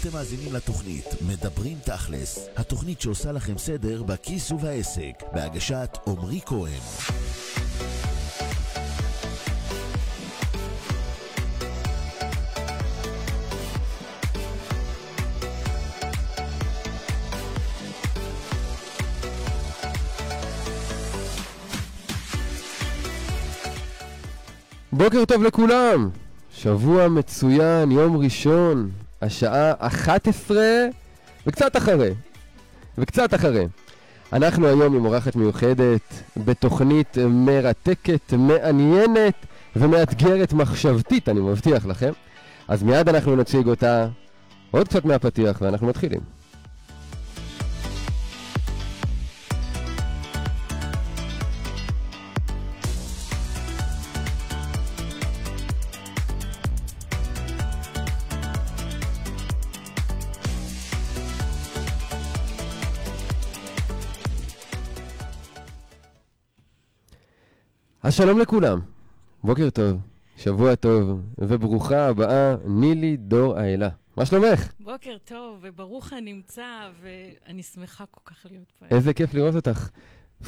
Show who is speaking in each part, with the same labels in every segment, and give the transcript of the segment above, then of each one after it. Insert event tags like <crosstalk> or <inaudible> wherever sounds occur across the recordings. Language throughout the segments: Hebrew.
Speaker 1: אתם מאזינים לתוכנית מדברים תכלס, התוכנית שעושה לכם סדר בכיס ובעסק, בהגשת עמרי כהן.
Speaker 2: בוקר טוב לכולם, שבוע מצוין, יום ראשון, השעה 11 וקצת אחרי, וקצת אחרי. אנחנו היום עם אורחת מיוחדת בתוכנית מרתקת, מעניינת ומאתגרת מחשבתית, אני מבטיח לכם. אז מיד אנחנו נציג אותה עוד קצת מהפתיח ואנחנו מתחילים. שלום לכולם, בוקר טוב, שבוע טוב, וברוכה הבאה, נילי דור האלה. מה שלומך?
Speaker 3: בוקר טוב, וברוך הנמצא, ואני שמחה כל כך להיות פה.
Speaker 2: איזה כיף לראות אותך.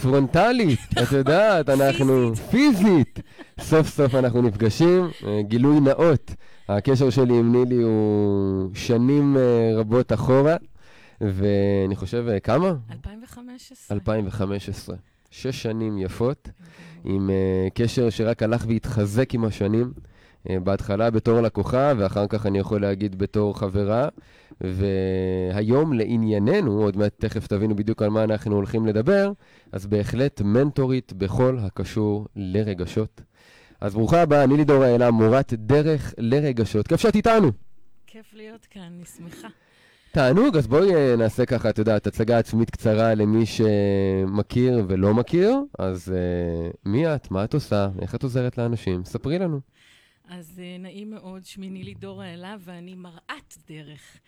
Speaker 2: פרונטלית, את יודעת, <laughs> אנחנו... פיזית. סוף סוף אנחנו נפגשים. אה, גילוי נאות, הקשר שלי עם נילי הוא שנים אה, רבות אחורה, ואני חושב, אה, כמה?
Speaker 3: 2015.
Speaker 2: 2015. שש שנים יפות, עם uh, קשר שרק הלך והתחזק עם השנים. Uh, בהתחלה בתור לקוחה, ואחר כך אני יכול להגיד בתור חברה. והיום לענייננו, עוד מעט תכף תבינו בדיוק על מה אנחנו הולכים לדבר, אז בהחלט מנטורית בכל הקשור לרגשות. אז ברוכה הבאה, נילי דור האלה, מורת דרך לרגשות. כיף שאת איתנו.
Speaker 3: כיף להיות כאן, אני שמחה.
Speaker 2: תענוג, אז בואי אה, נעשה ככה, את יודעת, הצגה עצמית קצרה למי שמכיר ולא מכיר. אז uh, מי את? מה את עושה? איך את עוזרת לאנשים? ספרי לנו.
Speaker 3: אז uh, נעים מאוד, שמי נילי דור האלה, ואני מראת דרך.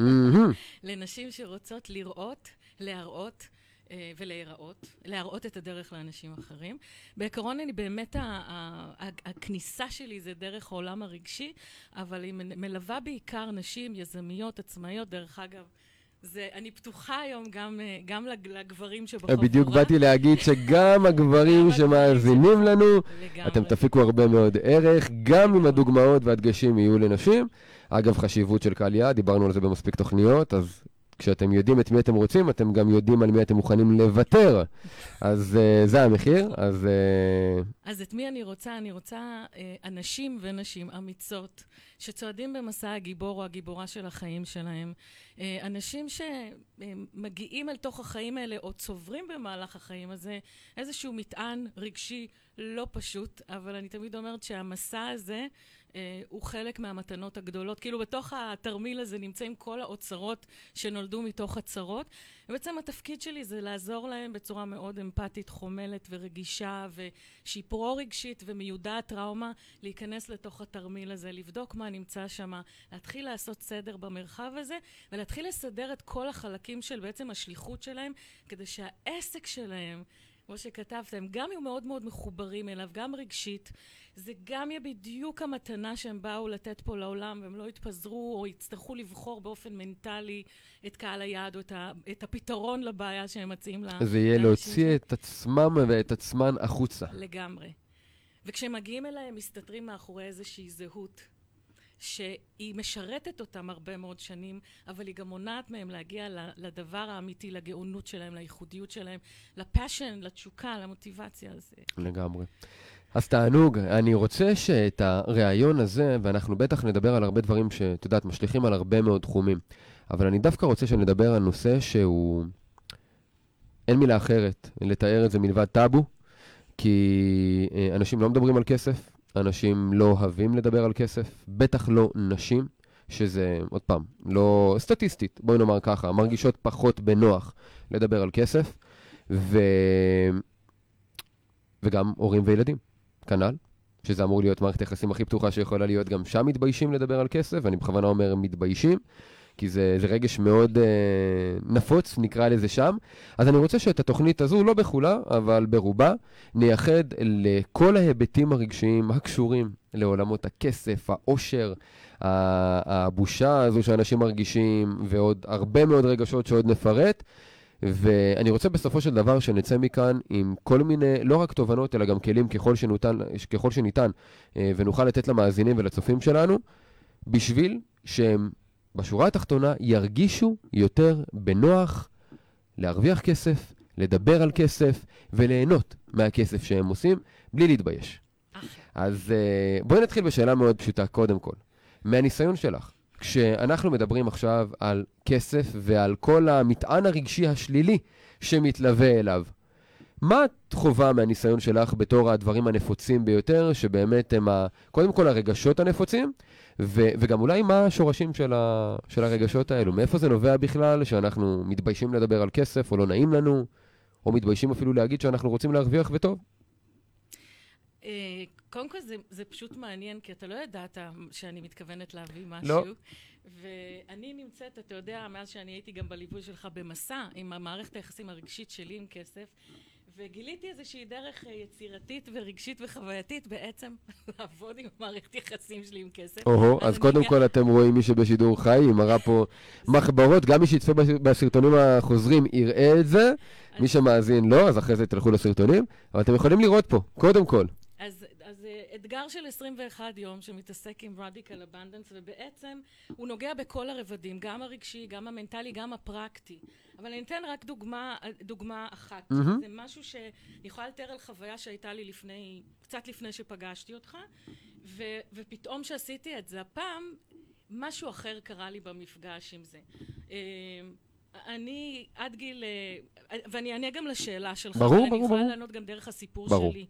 Speaker 3: <laughs> לנשים שרוצות לראות, להראות. אה, ולהיראות, להראות את הדרך לאנשים אחרים. בעיקרון אני באמת, הכניסה שלי זה דרך העולם הרגשי, אבל היא מלווה בעיקר נשים יזמיות, עצמאיות, דרך אגב. זה, אני פתוחה היום גם, אה, גם לגברים שבחבורה.
Speaker 2: בדיוק באתי להגיד שגם <laughs> הגברים שמאזינים לנו, לגמרי. אתם תפיקו הרבה מאוד ערך, גם אם הדוגמאות והדגשים יהיו לנשים. אגב, חשיבות של קהל יעד, דיברנו על זה במספיק תוכניות, אז כשאתם יודעים את מי אתם רוצים, אתם גם יודעים על מי אתם מוכנים לוותר. אז uh, זה המחיר, אז... Uh...
Speaker 3: אז את מי אני רוצה? אני רוצה uh, אנשים ונשים אמיצות, שצועדים במסע הגיבור או הגיבורה של החיים שלהם. Uh, אנשים שמגיעים אל תוך החיים האלה, או צוברים במהלך החיים הזה, איזשהו מטען רגשי לא פשוט, אבל אני תמיד אומרת שהמסע הזה... אה, הוא חלק מהמתנות הגדולות. כאילו בתוך התרמיל הזה נמצאים כל האוצרות שנולדו מתוך הצרות. ובעצם התפקיד שלי זה לעזור להם בצורה מאוד אמפתית, חומלת ורגישה, ושיפרו רגשית ומיודעת טראומה, להיכנס לתוך התרמיל הזה, לבדוק מה נמצא שם, להתחיל לעשות סדר במרחב הזה, ולהתחיל לסדר את כל החלקים של בעצם השליחות שלהם, כדי שהעסק שלהם כמו שכתבתם, גם יהיו מאוד מאוד מחוברים אליו, גם רגשית, זה גם יהיה בדיוק המתנה שהם באו לתת פה לעולם, והם לא יתפזרו או יצטרכו לבחור באופן מנטלי את קהל היעד או את, ה, את הפתרון לבעיה שהם מציעים לאנשים.
Speaker 2: זה יהיה להוציא את עצמם ואת עצמן החוצה.
Speaker 3: לגמרי. וכשהם מגיעים אליי, הם מסתתרים מאחורי איזושהי זהות. שהיא משרתת אותם הרבה מאוד שנים, אבל היא גם מונעת מהם להגיע לדבר האמיתי, לגאונות שלהם, לייחודיות שלהם, לפאשן, לתשוקה, למוטיבציה. הזה.
Speaker 2: לגמרי. אז תענוג, אני רוצה שאת הריאיון הזה, ואנחנו בטח נדבר על הרבה דברים שאת יודעת, משליכים על הרבה מאוד תחומים, אבל אני דווקא רוצה שנדבר על נושא שהוא... אין מילה אחרת לתאר את זה מלבד טאבו, כי אה, אנשים לא מדברים על כסף, אנשים לא אוהבים לדבר על כסף, בטח לא נשים, שזה, עוד פעם, לא סטטיסטית, בואי נאמר ככה, מרגישות פחות בנוח לדבר על כסף, ו... וגם הורים וילדים, כנ"ל, שזה אמור להיות מערכת היחסים הכי פתוחה שיכולה להיות, גם שם מתביישים לדבר על כסף, ואני בכוונה אומר מתביישים, כי זה, זה רגש מאוד אה, נפוץ, נקרא לזה שם. אז אני רוצה שאת התוכנית הזו, לא בכולה, אבל ברובה, נייחד לכל ההיבטים הרגשיים הקשורים לעולמות הכסף, העושר, הבושה הזו שאנשים מרגישים, ועוד הרבה מאוד רגשות שעוד נפרט. ואני רוצה בסופו של דבר שנצא מכאן עם כל מיני, לא רק תובנות, אלא גם כלים ככל שניתן, ככל שניתן אה, ונוכל לתת למאזינים ולצופים שלנו, בשביל שהם בשורה התחתונה ירגישו יותר בנוח להרוויח כסף, לדבר על כסף וליהנות מהכסף שהם עושים, בלי להתבייש. אז אה, בואי נתחיל בשאלה מאוד פשוטה, קודם כל. מהניסיון שלך, כשאנחנו מדברים עכשיו על כסף ועל כל המטען הרגשי השלילי שמתלווה אליו, מה את חווה מהניסיון שלך בתור הדברים הנפוצים ביותר, שבאמת הם ה... קודם כל הרגשות הנפוצים, ו- וגם אולי מה השורשים של, ה- של הרגשות האלו? מאיפה זה נובע בכלל שאנחנו מתביישים לדבר על כסף, או לא נעים לנו, או מתביישים אפילו להגיד שאנחנו רוצים להרוויח וטוב?
Speaker 3: אה, קודם כל זה, זה פשוט מעניין, כי אתה לא ידעת שאני מתכוונת להביא. משהו. לא. ואני נמצאת, אתה יודע, מאז שאני הייתי גם בליווי שלך במסע, עם המערכת היחסים הרגשית שלי עם כסף, וגיליתי איזושהי דרך אה, יצירתית ורגשית וחווייתית בעצם <laughs> לעבוד עם מערכת יחסים שלי עם כסף.
Speaker 2: או-הו, אז קודם כל אתם רואים מי שבשידור חי, היא מראה פה <laughs> מחברות, גם מי שיצפה בסרטונים החוזרים יראה את זה, מי שמאזין לא, אז אחרי זה תלכו לסרטונים, אבל אתם יכולים לראות פה, קודם כל.
Speaker 3: אתגר של 21 יום שמתעסק עם radical abundance ובעצם הוא נוגע בכל הרבדים, גם הרגשי, גם המנטלי, גם הפרקטי. אבל אני אתן רק דוגמה, דוגמה אחת. Mm-hmm. זה משהו שאני יכולה לתאר על חוויה שהייתה לי לפני, קצת לפני שפגשתי אותך, ו, ופתאום שעשיתי את זה הפעם, משהו אחר קרה לי במפגש עם זה. אה, אני עד גיל, אה, ואני אענה גם לשאלה שלך,
Speaker 2: ברור, ברור,
Speaker 3: ברור. אני
Speaker 2: יכולה
Speaker 3: לענות גם דרך הסיפור
Speaker 2: ברור.
Speaker 3: שלי.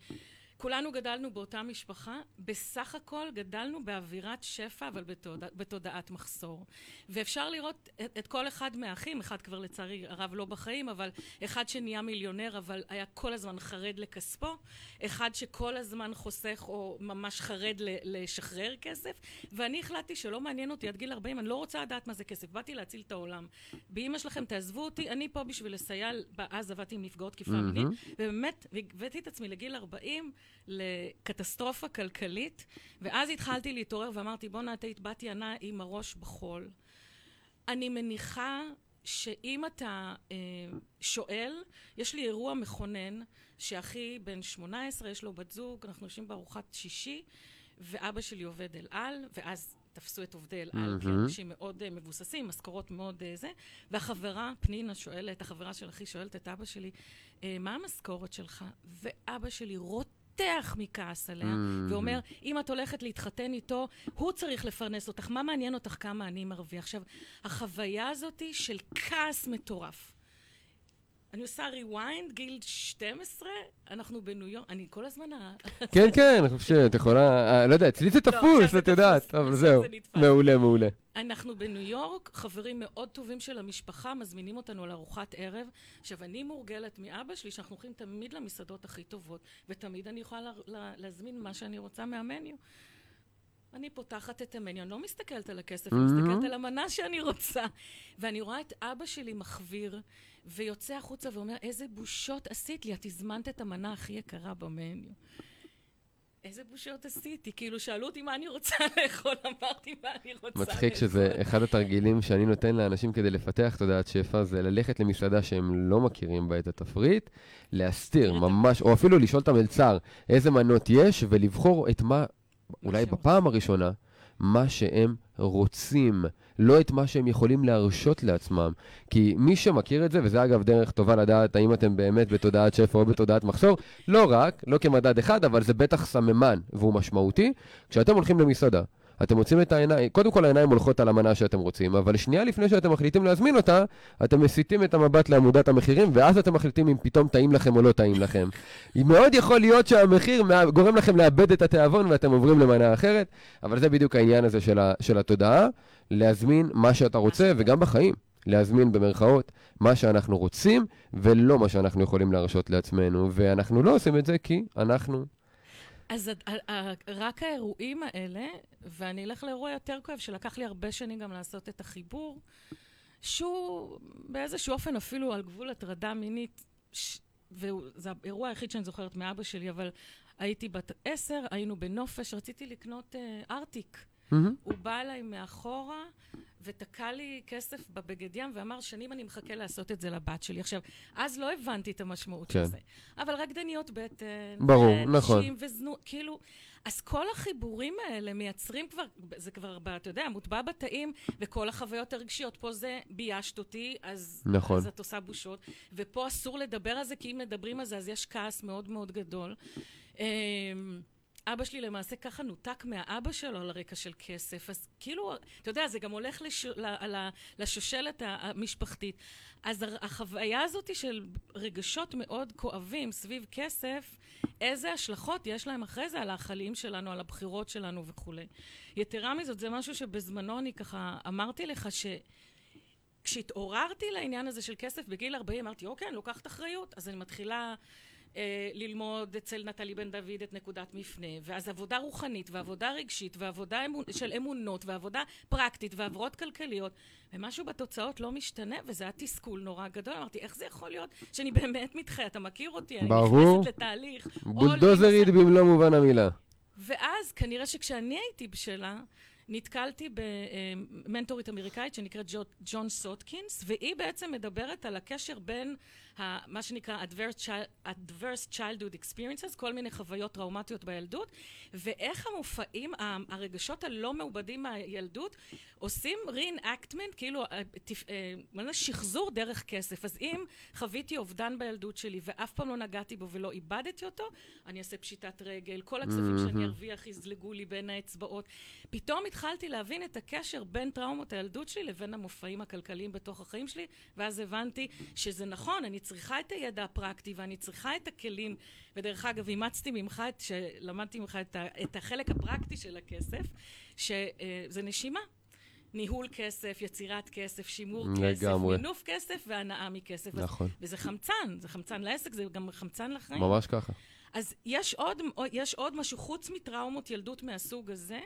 Speaker 3: כולנו גדלנו באותה משפחה, בסך הכל גדלנו באווירת שפע, אבל בתודע, בתודעת מחסור. ואפשר לראות את, את כל אחד מהאחים, אחד כבר לצערי הרב לא בחיים, אבל אחד שנהיה מיליונר, אבל היה כל הזמן חרד לכספו, אחד שכל הזמן חוסך או ממש חרד ל, לשחרר כסף, ואני החלטתי שלא מעניין אותי עד גיל 40, אני לא רוצה לדעת מה זה כסף, באתי להציל את העולם. באמא שלכם תעזבו אותי, אני פה בשביל לסייע, אז עבדתי עם נפגעות תקיפה
Speaker 2: מהמם.
Speaker 3: מינית, ובאמת, והבאתי את עצמי לגיל 40 לקטסטרופה כלכלית, ואז התחלתי להתעורר ואמרתי, בואנה, את היית בת יענה עם הראש בחול. אני מניחה שאם אתה אה, שואל, יש לי אירוע מכונן, שאחי בן 18, יש לו בת זוג, אנחנו יושבים בארוחת שישי, ואבא שלי עובד אל על, ואז תפסו את עובדי אל על. כי אנשים מאוד אה, מבוססים, משכורות מאוד אה, זה, והחברה, פנינה שואלת, החברה של אחי שואלת את אבא שלי, אה, מה המשכורת שלך? ואבא שלי רותח מכעס עליה,
Speaker 2: Mm.
Speaker 3: ואומר, אם את הולכת להתחתן איתו, הוא צריך לפרנס אותך, מה מעניין אותך כמה אני מרוויח? עכשיו, החוויה הזאת של כעס מטורף. אני עושה rewind, גיל 12, אנחנו בניו יורק, אני כל הזמן...
Speaker 2: כן, כן, אני חושב שאת יכולה, אה, לא יודע, אצלי זה
Speaker 3: עכשיו
Speaker 2: תפוס, את יודעת, אבל זהו. מעולה, מעולה.
Speaker 3: אנחנו בניו יורק, חברים מאוד טובים של המשפחה, מזמינים אותנו לארוחת ערב. עכשיו, אני מורגלת מאבא שלי שאנחנו הולכים תמיד למסעדות הכי טובות, ותמיד אני יכולה לה, לה, להזמין מה שאני רוצה מהמניו. אני פותחת את המניו, אני לא מסתכלת על הכסף, אני. מסתכלת על המנה שאני רוצה. ואני רואה את אבא שלי מחוויר, ויוצא החוצה ואומר, איזה בושות עשית לי, את הזמנת את המנה הכי יקרה במניו. איזה בושות עשיתי? כאילו, שאלו אותי מה אני רוצה <laughs> לאכול, אמרתי מה אני רוצה לאכול.
Speaker 2: מצחיק שזה אחד התרגילים שאני נותן לאנשים כדי לפתח תודעת שפע, זה ללכת למסעדה שהם לא מכירים בה את התפריט, להסתיר ממש, או אפילו לשאול את המלצר איזה מנות יש, ולבחור את מה, אולי בפעם הראשונה, מה שהם רוצים, לא את מה שהם יכולים להרשות לעצמם. כי מי שמכיר את זה, וזה אגב דרך טובה לדעת האם אתם באמת בתודעת שפע או בתודעת מחסור, לא רק, לא כמדד אחד, אבל זה בטח סממן והוא משמעותי. כשאתם הולכים למסעדה, אתם מוצאים את העיניים, קודם כל העיניים הולכות על המנה שאתם רוצים, אבל שנייה לפני שאתם מחליטים להזמין אותה, אתם מסיטים את המבט לעמודת המחירים, ואז אתם מחליטים אם פתאום טעים לכם או לא טעים לכם. <laughs> מאוד יכול להיות שהמחיר גורם לכם לאבד את התיאבון ואתם עוברים למנה אחרת, אבל זה בדיוק העניין הזה של, ה, של התודעה, להזמין מה שאתה רוצה, וגם בחיים, להזמין במרכאות מה שאנחנו רוצים, ולא מה שאנחנו יכולים להרשות לעצמנו, ואנחנו לא עושים את זה כי אנחנו
Speaker 3: אז רק האירועים האלה, ואני אלך לאירוע יותר כואב, שלקח לי הרבה שנים גם לעשות את החיבור, שהוא באיזשהו אופן אפילו על גבול הטרדה מינית, ש- וזה האירוע היחיד שאני זוכרת מאבא שלי, אבל הייתי בת עשר, היינו בנופש, רציתי לקנות אה, ארטיק.
Speaker 2: מהמם.
Speaker 3: הוא בא אליי מאחורה ותקע לי כסף בבגד ים ואמר, שנים אני מחכה לעשות את זה לבת שלי. עכשיו, אז לא הבנתי את המשמעות
Speaker 2: כן.
Speaker 3: של זה. אבל רקדניות בטן,
Speaker 2: ברור,
Speaker 3: ונשים
Speaker 2: נכון.
Speaker 3: וזנות, כאילו... אז כל החיבורים האלה מייצרים כבר, זה כבר, אתה יודע, מוטבע בתאים, וכל החוויות הרגשיות. פה זה ביישת אותי, אז,
Speaker 2: נכון.
Speaker 3: אז את עושה בושות. ופה אסור לדבר על זה, כי אם מדברים על זה, אז יש כעס מאוד מאוד גדול. אבא שלי למעשה ככה נותק מהאבא שלו על הרקע של כסף, אז כאילו, אתה יודע, זה גם הולך לש... ל... ל... לשושלת המשפחתית. אז החוויה הזאת של רגשות מאוד כואבים סביב כסף, איזה השלכות יש להם אחרי זה על החיים שלנו, על הבחירות שלנו וכולי. יתרה מזאת, זה משהו שבזמנו אני ככה אמרתי לך ש... כשהתעוררתי לעניין הזה של כסף בגיל 40, אמרתי, אוקיי, אני לוקחת אחריות. אז אני מתחילה ללמוד אצל נטלי בן דוד את נקודת מפנה, ואז עבודה רוחנית, ועבודה רגשית, ועבודה אמון, של אמונות, ועבודה פרקטית, ועברות כלכליות, ומשהו בתוצאות לא משתנה, וזה היה תסכול נורא גדול. אמרתי, איך זה יכול להיות שאני באמת מתחיה? אתה מכיר אותי, אני
Speaker 2: ברור.
Speaker 3: נכנסת לתהליך.
Speaker 2: בולדוזרית במלוא מובן המילה.
Speaker 3: ואז כנראה שכשאני הייתי בשלה, נתקלתי במנטורית אמריקאית שנקראת ג'ו- ג'ון סוטקינס, והיא בעצם מדברת על הקשר בין מה שנקרא adverse, child, adverse childhood experiences, כל מיני חוויות טראומטיות בילדות, ואיך המופעים, הרגשות הלא מעובדים מהילדות, עושים reenactment, כאילו, אה, אה, שחזור דרך כסף. אז אם חוויתי אובדן בילדות שלי ואף פעם לא נגעתי בו ולא איבדתי אותו, אני אעשה פשיטת רגל, כל הכספים שאני ארוויח יזלגו לי בין האצבעות. פתאום התחלתי להבין את הקשר בין טראומות הילדות שלי לבין המופעים הכלכליים בתוך החיים שלי, ואז הבנתי שזה נכון, אני צריכה את הידע הפרקטי ואני צריכה את הכלים. ודרך אגב, אימצתי ממך, שלמדתי ממך את, ה, את החלק הפרקטי של הכסף, שזה נשימה. ניהול כסף, יצירת כסף, שימור כסף,
Speaker 2: לגמרי.
Speaker 3: מינוף כסף והנאה מכסף. אז-
Speaker 2: נכון.
Speaker 3: וזה חמצן, זה חמצן לעסק, זה גם חמצן לחיים.
Speaker 2: ממש ככה.
Speaker 3: אז יש עוד, יש עוד משהו, חוץ מטראומות ילדות מהסוג הזה,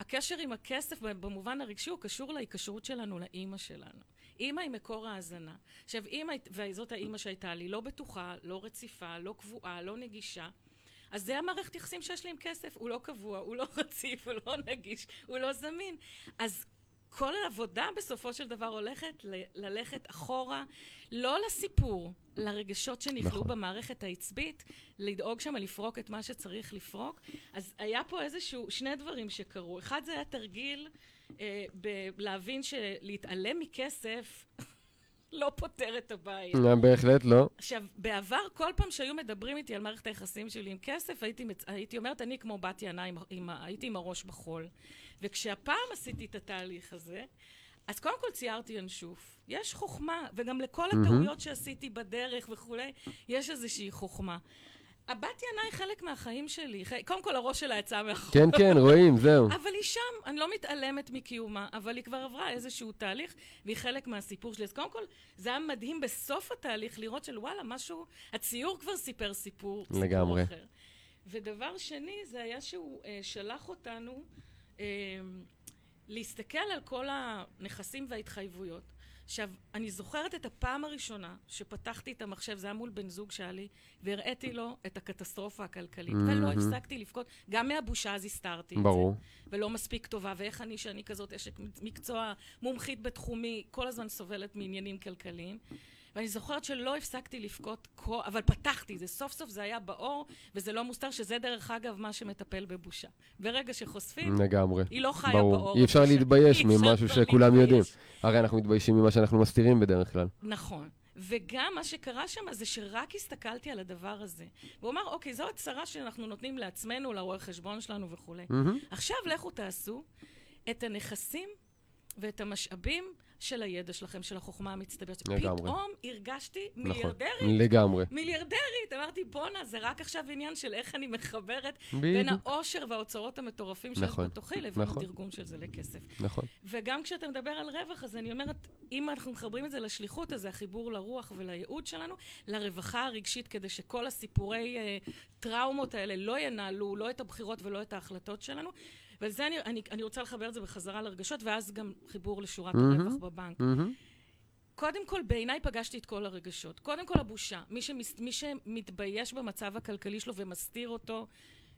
Speaker 3: הקשר עם הכסף במובן הרגשי הוא קשור להיקשרות שלנו לאימא שלנו. אימא היא מקור ההזנה. עכשיו, אימא, וזאת האימא שהייתה לי, לא בטוחה, לא רציפה, לא קבועה, לא נגישה. אז זה המערכת יחסים שיש לי עם כסף, הוא לא קבוע, הוא לא <laughs> רציף, הוא לא נגיש, הוא לא זמין. אז כל העבודה בסופו של דבר הולכת ל- ללכת אחורה, לא לסיפור, לרגשות שנכלאו
Speaker 2: נכון.
Speaker 3: במערכת העצבית, לדאוג שם לפרוק את מה שצריך לפרוק. אז היה פה איזשהו, שני דברים שקרו. אחד זה היה תרגיל אה, בלהבין שלהתעלם מכסף <laughs> לא פותר את הבעיה.
Speaker 2: אה, בהחלט לא.
Speaker 3: עכשיו, בעבר, כל פעם שהיו מדברים איתי על מערכת היחסים שלי עם כסף, הייתי, מצ... הייתי אומרת, אני כמו בת יענה, עם... עם... הייתי עם הראש בחול. וכשהפעם עשיתי את התהליך הזה, אז קודם כל ציירתי ינשוף. יש חוכמה, וגם לכל הטעויות שעשיתי בדרך וכולי, יש איזושהי חוכמה. הבת יענה היא חלק מהחיים שלי. ח- קודם כל, הראש שלה יצא מאחור.
Speaker 2: כן, כן, רואים, זהו. <laughs>
Speaker 3: אבל היא שם, אני לא מתעלמת מקיומה, אבל היא כבר עברה איזשהו תהליך, והיא חלק מהסיפור שלי. אז קודם כל, זה היה מדהים בסוף התהליך לראות של וואלה, משהו, הציור כבר סיפר סיפור, סיפור
Speaker 2: לגמרי.
Speaker 3: אחר. ודבר שני, זה היה שהוא אה, שלח אותנו אה, להסתכל על כל הנכסים וההתחייבויות. עכשיו, אני זוכרת את הפעם הראשונה שפתחתי את המחשב, זה היה מול בן זוג שהיה לי, והראיתי לו את הקטסטרופה הכלכלית. ולא
Speaker 2: מהמם.
Speaker 3: הפסקתי לבכות, גם מהבושה אז הסתרתי את זה.
Speaker 2: ברור.
Speaker 3: ולא מספיק טובה, ואיך אני, שאני כזאת אשת מקצוע מומחית בתחומי, כל הזמן סובלת מעניינים כלכליים. ואני זוכרת שלא הפסקתי לבכות, כל- אבל פתחתי, זה סוף סוף זה היה באור, וזה לא מוסתר, שזה דרך אגב מה שמטפל בבושה. ברגע שחושפים,
Speaker 2: לגמרי.
Speaker 3: היא לא חיה
Speaker 2: ברור.
Speaker 3: באור.
Speaker 2: אי אפשר
Speaker 3: הבושה.
Speaker 2: להתבייש
Speaker 3: אי
Speaker 2: ממשהו שכולם
Speaker 3: להתבייש.
Speaker 2: יודעים. הרי אנחנו מתביישים ממה שאנחנו מסתירים בדרך כלל.
Speaker 3: נכון. וגם מה שקרה שם זה שרק הסתכלתי על הדבר הזה. והוא אמר, אוקיי, זו הצהרה שאנחנו נותנים לעצמנו, לרואה חשבון שלנו וכולי.
Speaker 2: מהמם.
Speaker 3: עכשיו לכו תעשו את הנכסים ואת המשאבים של הידע שלכם, של החוכמה המצטברת.
Speaker 2: לגמרי.
Speaker 3: פתאום הרגשתי
Speaker 2: נכון,
Speaker 3: מיליארדרית.
Speaker 2: לגמרי.
Speaker 3: מיליארדרית. אמרתי, בואנה, זה רק עכשיו עניין של איך אני מחברת בין
Speaker 2: בדיוק.
Speaker 3: העושר והאוצרות המטורפים
Speaker 2: נכון,
Speaker 3: בתוכי לבין
Speaker 2: נכון.
Speaker 3: התרגום של זה לכסף.
Speaker 2: נכון.
Speaker 3: וגם כשאתה מדבר על רווח, אז אני אומרת, אם אנחנו מחברים את זה לשליחות, אז זה החיבור לרוח ולייעוד שלנו, לרווחה הרגשית, כדי שכל הסיפורי אה, טראומות האלה לא ינהלו, לא את הבחירות ולא את ההחלטות שלנו. וזה אני, אני, אני רוצה לחבר את זה בחזרה לרגשות, ואז גם חיבור לשורת
Speaker 2: מהמם.
Speaker 3: הרווח בבנק.
Speaker 2: מהמם.
Speaker 3: קודם כל, בעיניי פגשתי את כל הרגשות. קודם כל, הבושה. מי, שמס, מי שמתבייש במצב הכלכלי שלו ומסתיר אותו,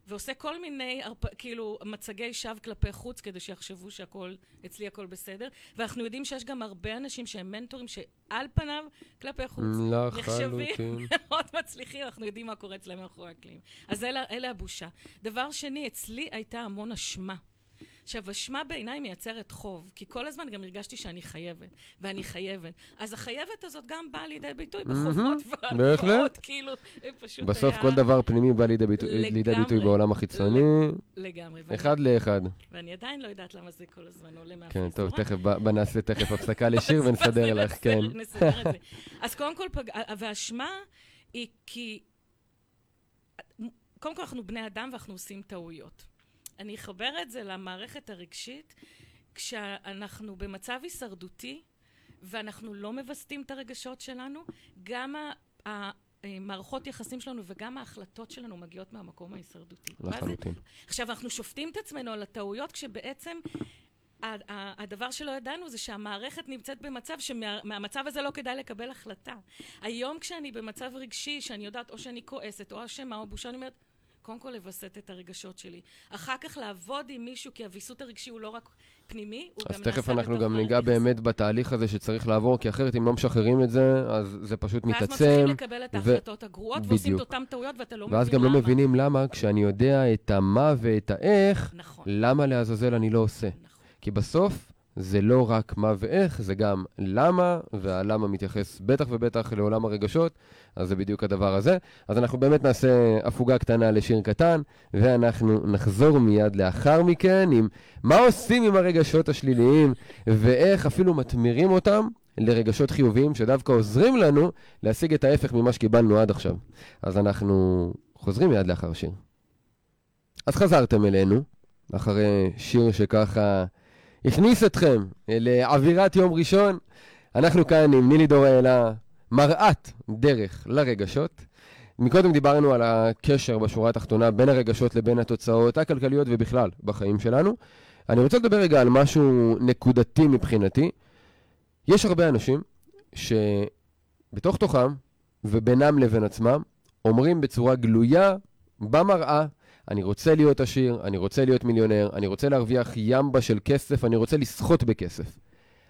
Speaker 3: ועושה כל מיני. כאילו, מצגי שווא כלפי חוץ, כדי שיחשבו שהכל, אצלי הכל בסדר. ואנחנו יודעים שיש גם הרבה אנשים שהם מנטורים, שעל פניו, כלפי חוץ, נחשבים
Speaker 2: לחלוטין. <laughs>
Speaker 3: מאוד מצליחים, אנחנו יודעים מה קורה אצלם מאחורי הקלעים. אז אלה, אלה הבושה. דבר שני, אצלי הייתה המון אשמה. עכשיו, אשמה בעיניי מייצרת חוב, כי כל הזמן גם הרגשתי שאני חייבת, ואני חייבת. אז החייבת הזאת גם באה לידי ביטוי בחובות. <laughs> והלוואות, כאילו, פשוט
Speaker 2: בסוף
Speaker 3: היה
Speaker 2: כל דבר פנימי בא לידי ביטוי-. בעולם החיצוני,
Speaker 3: לגמרי.
Speaker 2: אחד לאחד.
Speaker 3: ואני עדיין לא יודעת למה זה כל הזמן עולה
Speaker 2: כן,
Speaker 3: מהפייסבוק.
Speaker 2: טוב, תכף, בוא נעשה תכף הפסקה לשיר <laughs> ונסדר לך, כן.
Speaker 3: נסדר את זה. <laughs> אז קודם כל. והאשמה היא כי... קודם כל, אנחנו בני אדם ואנחנו עושים טעויות. אני אחבר את זה למערכת הרגשית, כשאנחנו במצב הישרדותי, ואנחנו לא מווסתים את הרגשות שלנו, גם ה... ה... מערכות יחסים שלנו וגם ההחלטות שלנו מגיעות מהמקום ההישרדותי.
Speaker 2: לחלוטין.
Speaker 3: עכשיו, אנחנו שופטים את עצמנו על הטעויות, כשבעצם הדבר שלא ידענו זה שהמערכת נמצאת במצב שמהמצב הזה לא כדאי לקבל החלטה. היום כשאני במצב רגשי, שאני יודעת או שאני כועסת, או אשמה, או בושה, אני אומרת, קודם כל לווסת את הרגשות שלי. אחר כך לעבוד עם מישהו, כי הוויסות הרגשי הוא לא רק פנימי, הוא
Speaker 2: אז
Speaker 3: גם
Speaker 2: תכף
Speaker 3: נעשה
Speaker 2: אנחנו
Speaker 3: בתוך
Speaker 2: גם ניגע באמת בתהליך הזה שצריך לעבור, כי אחרת אם לא משחררים את זה, אז זה פשוט
Speaker 3: ואז
Speaker 2: מתעצם.
Speaker 3: מצליחים לקבל את
Speaker 2: ו-
Speaker 3: ההחלטות הגרועות, ועושים את. אותן טעויות, ואתה לא
Speaker 2: ואז
Speaker 3: מבין
Speaker 2: גם לא
Speaker 3: למה.
Speaker 2: מבינים למה, כשאני יודע את המה ואת האיך,
Speaker 3: נכון,
Speaker 2: למה לעזאזל אני לא עושה.
Speaker 3: נכון.
Speaker 2: כי בסוף זה לא רק מה ואיך, זה גם למה, והלמה מתייחס בטח ובטח לעולם הרגשות, אז זה בדיוק הדבר הזה. אז אנחנו באמת נעשה הפוגה קטנה לשיר קטן, ואנחנו נחזור מיד לאחר מכן עם מה עושים עם הרגשות השליליים, ואיך אפילו מתמירים אותם לרגשות חיוביים, שדווקא עוזרים לנו להשיג את ההפך ממה שקיבלנו עד עכשיו. אז אנחנו חוזרים מיד לאחר שיר. אז חזרתם אלינו, אחרי שיר שככה הכניס אתכם לאווירת יום ראשון. אנחנו כאן עם נילי דוראלה, מראת דרך לרגשות. מקודם דיברנו על הקשר בשורה התחתונה בין הרגשות לבין התוצאות הכלכליות ובכלל בחיים שלנו. אני רוצה לדבר רגע על משהו נקודתי מבחינתי. יש הרבה אנשים שבתוך תוכם ובינם לבין עצמם אומרים בצורה גלויה במראה אני רוצה להיות עשיר, אני רוצה להיות מיליונר, אני רוצה להרוויח ימבה של כסף, אני רוצה לסחוט בכסף.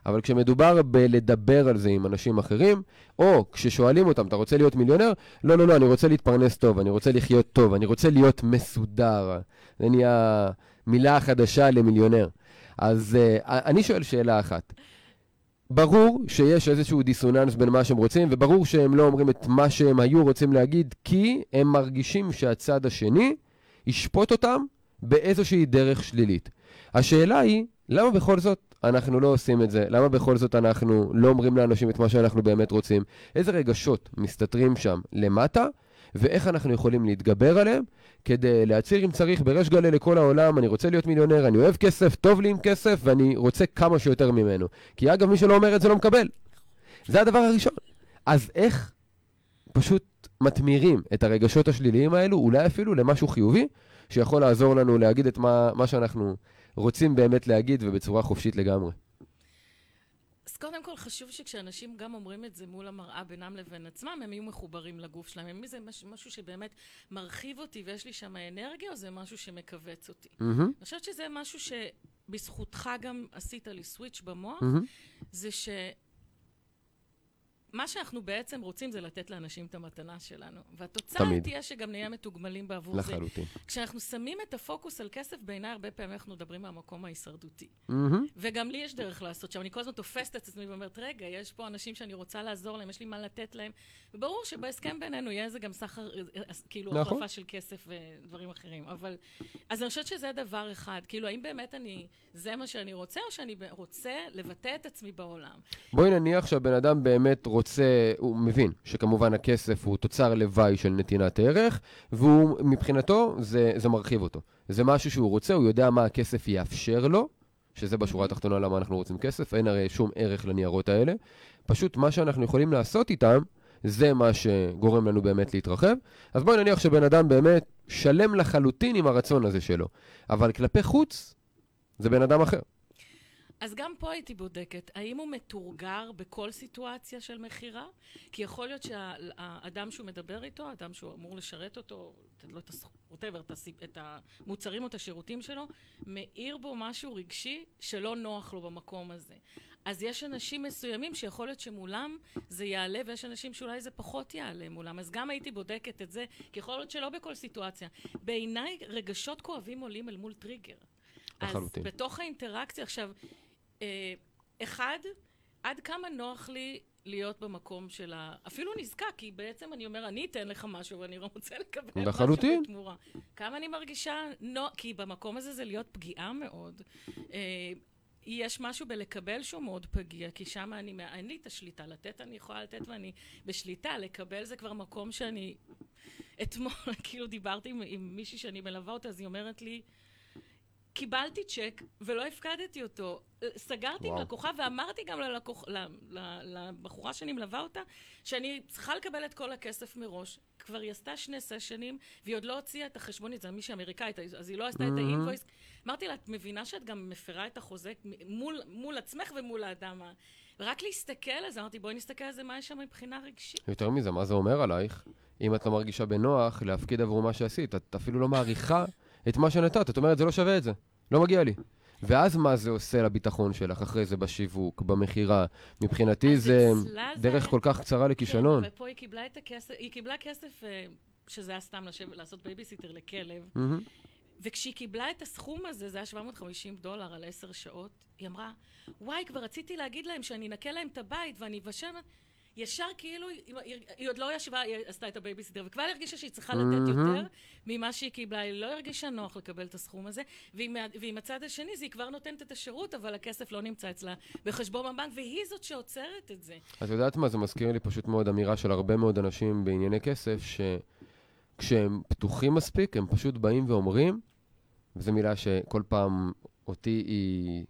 Speaker 2: אבל כשמדובר בלדבר על זה עם אנשים אחרים, או כששואלים אותם, אתה רוצה להיות מיליונר? לא, לא, לא, אני רוצה להתפרנס טוב, אני רוצה לחיות טוב, אני רוצה להיות מסודר. זה נהיה מילה חדשה למיליונר. אז uh, אני שואל שאלה אחת. ברור שיש איזשהו דיסוננס בין מה שהם רוצים, וברור שהם לא אומרים את מה שהם היו רוצים להגיד, כי הם מרגישים שהצד השני ישפוט אותם באיזושהי דרך שלילית. השאלה היא, למה בכל זאת אנחנו לא עושים את זה? למה בכל זאת אנחנו לא אומרים לאנשים את מה שאנחנו באמת רוצים? איזה רגשות מסתתרים שם למטה, ואיך אנחנו יכולים להתגבר עליהם כדי להצהיר אם צריך בריש גלי לכל העולם, אני רוצה להיות מיליונר, אני אוהב כסף, טוב לי עם כסף, ואני רוצה כמה שיותר ממנו. כי אגב, מי שלא אומר את זה לא מקבל. זה הדבר הראשון. אז איך פשוט מתמירים את הרגשות השליליים האלו, אולי אפילו למשהו חיובי, שיכול לעזור לנו להגיד את מה, מה שאנחנו רוצים באמת להגיד ובצורה חופשית לגמרי.
Speaker 3: אז קודם כל חשוב שכשאנשים גם אומרים את זה מול המראה בינם לבין עצמם, הם יהיו מחוברים לגוף שלהם. אם זה מש- משהו שבאמת מרחיב אותי ויש לי שם אנרגיה, או זה משהו שמכווץ אותי.
Speaker 2: מהמם,
Speaker 3: אני חושבת שזה משהו שבזכותך גם עשית לי סוויץ' במוח,
Speaker 2: מהמם,
Speaker 3: זה ש... מה שאנחנו בעצם רוצים זה לתת לאנשים את המתנה שלנו. והתוצאה
Speaker 2: תמיד.
Speaker 3: תהיה שגם נהיה מתוגמלים בעבור זה.
Speaker 2: לחלוטין.
Speaker 3: כשאנחנו שמים את הפוקוס על כסף, בעיניי הרבה פעמים אנחנו מדברים מהמקום ההישרדותי.
Speaker 2: מהמם.
Speaker 3: וגם לי יש דרך לעשות שם. אני כל הזמן תופסת את עצמי ואומרת, רגע, יש פה אנשים שאני רוצה לעזור להם, יש לי מה לתת להם. וברור שבהסכם בינינו יהיה איזה גם סחר, כאילו,
Speaker 2: נכון.
Speaker 3: החלפה של כסף ודברים אחרים. אבל, אז אני חושבת שזה דבר אחד. כאילו, האם באמת אני, זה מה שאני רוצה, או שאני רוצה לבטא את עצמי בעולם?
Speaker 2: בואי נניח שהבן אדם באמת רוצה, הוא מבין שכמובן הכסף הוא תוצר לוואי של נתינת ערך, והוא, מבחינתו, זה, זה מרחיב אותו. זה משהו שהוא רוצה, הוא יודע מה הכסף יאפשר לו, שזה בשורה התחתונה למה אנחנו רוצים כסף, אין הרי שום ערך לניירות האלה. פשוט מה שאנחנו יכולים לעשות איתם, זה מה שגורם לנו באמת להתרחב. אז בואי נניח שבן אדם באמת שלם לחלוטין עם הרצון הזה שלו, אבל כלפי חוץ, זה בן אדם אחר.
Speaker 3: אז גם פה הייתי בודקת, האם הוא מתורגר בכל סיטואציה של מכירה? כי יכול להיות שהאדם שהוא מדבר איתו, האדם שהוא אמור לשרת אותו, לו את whatever, את המוצרים או את השירותים שלו, מאיר בו משהו רגשי שלא נוח לו במקום הזה. אז יש אנשים מסוימים שיכול להיות שמולם זה יעלה, ויש אנשים שאולי זה פחות יעלה מולם. אז גם הייתי בודקת את זה, כי יכול להיות שלא בכל סיטואציה. בעיניי רגשות כואבים עולים אל מול טריגר.
Speaker 2: לחלוטין.
Speaker 3: אז בתוך האינטראקציה, עכשיו, אחד, עד כמה נוח לי להיות במקום של ה... אפילו נזקק, כי בעצם אני אומר, אני אתן לך משהו ואני רוצה לקבל
Speaker 2: לחלוטין.
Speaker 3: משהו בתמורה. כמה אני מרגישה נוח, כי במקום הזה זה להיות פגיעה מאוד. אה, יש משהו בלקבל שהוא מאוד פגיע, כי שם אני, אין לי את השליטה. לתת אני יכולה לתת ואני בשליטה, לקבל זה כבר מקום שאני... אתמול, <laughs> כאילו דיברתי עם, עם מישהי שאני מלווה אותה, אז היא אומרת לי, קיבלתי צ'ק ולא הפקדתי אותו. סגרתי עם
Speaker 2: וואו.
Speaker 3: לקוחה ואמרתי גם ללקוח, ל, ל, לבחורה שאני מלווה אותה, שאני צריכה לקבל את כל הכסף מראש. כבר היא עשתה שני סשנים, והיא עוד לא הוציאה את החשבונית, זו מישהי אמריקאית, אז היא לא עשתה את
Speaker 2: Mhm.
Speaker 3: האינבויס. אמרתי לה, את מבינה שאת גם מפרה את החוזה מול, מול עצמך ומול האדם ה... ורק להסתכל על זה, אמרתי, בואי נסתכל על זה, מה יש שם מבחינה רגשית.
Speaker 2: יותר מזה, מה זה אומר עלייך? אם את לא מרגישה בנוח להפקיד עבור מה שעשית, את אפילו לא מעריכה את מה שנתת. את אומרת, זה לא שווה את זה, לא מגיע לי. ואז מה זה עושה לביטחון שלך אחרי זה בשיווק, במכירה? מבחינתי זה
Speaker 3: זה
Speaker 2: דרך
Speaker 3: היה-
Speaker 2: כל כך קצרה לכישלון.
Speaker 3: כן, ופה היא קיבלה את הכסף, היא קיבלה כסף, אה, שזה היה סתם לשבת, לעשות בייביסיטר לכלב,
Speaker 2: מהמם.
Speaker 3: וכשהיא קיבלה את הסכום הזה, זה היה 750 דולר על עשר שעות, היא אמרה, וואי, כבר רציתי להגיד להם שאני אנקה להם את הבית ואני אבשל... ישר כאילו, היא, היא, עוד לא ישבה, היא עשתה את הבייביסיטר, וכבר הרגישה שהיא צריכה לתת. יותר ממה שהיא קיבלה, היא לא הרגישה נוח לקבל את הסכום הזה, ועם, הצד השני, זה היא כבר נותנת את השירות, אבל הכסף לא נמצא אצלה בחשבון בבנק, והיא זאת שעוצרת את זה.
Speaker 2: את יודעת מה? זה מזכיר לי פשוט מאוד אמירה של הרבה מאוד אנשים בענייני כסף, שכשהם פתוחים מספיק, הם פשוט באים ואומרים, וזו מילה שכל פעם אותי היא...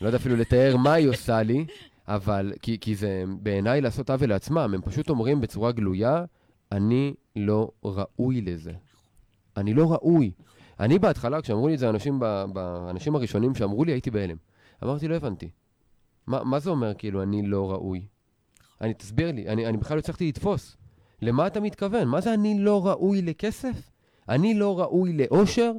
Speaker 2: לא יודע אפילו לתאר מה היא עושה לי, אבל כי, כי זה בעיניי לעשות עוול לעצמם, הם פשוט אומרים בצורה גלויה, אני לא ראוי לזה. אני לא ראוי. אני בהתחלה, כשאמרו לי את זה האנשים, האנשים הראשונים שאמרו לי, הייתי בהלם. אמרתי, לא הבנתי. מה, מה זה אומר, כאילו, אני לא ראוי? אני, תסביר לי, אני, אני בכלל לא הצלחתי לתפוס. למה אתה מתכוון? מה זה אני לא ראוי לכסף? אני לא ראוי לאושר?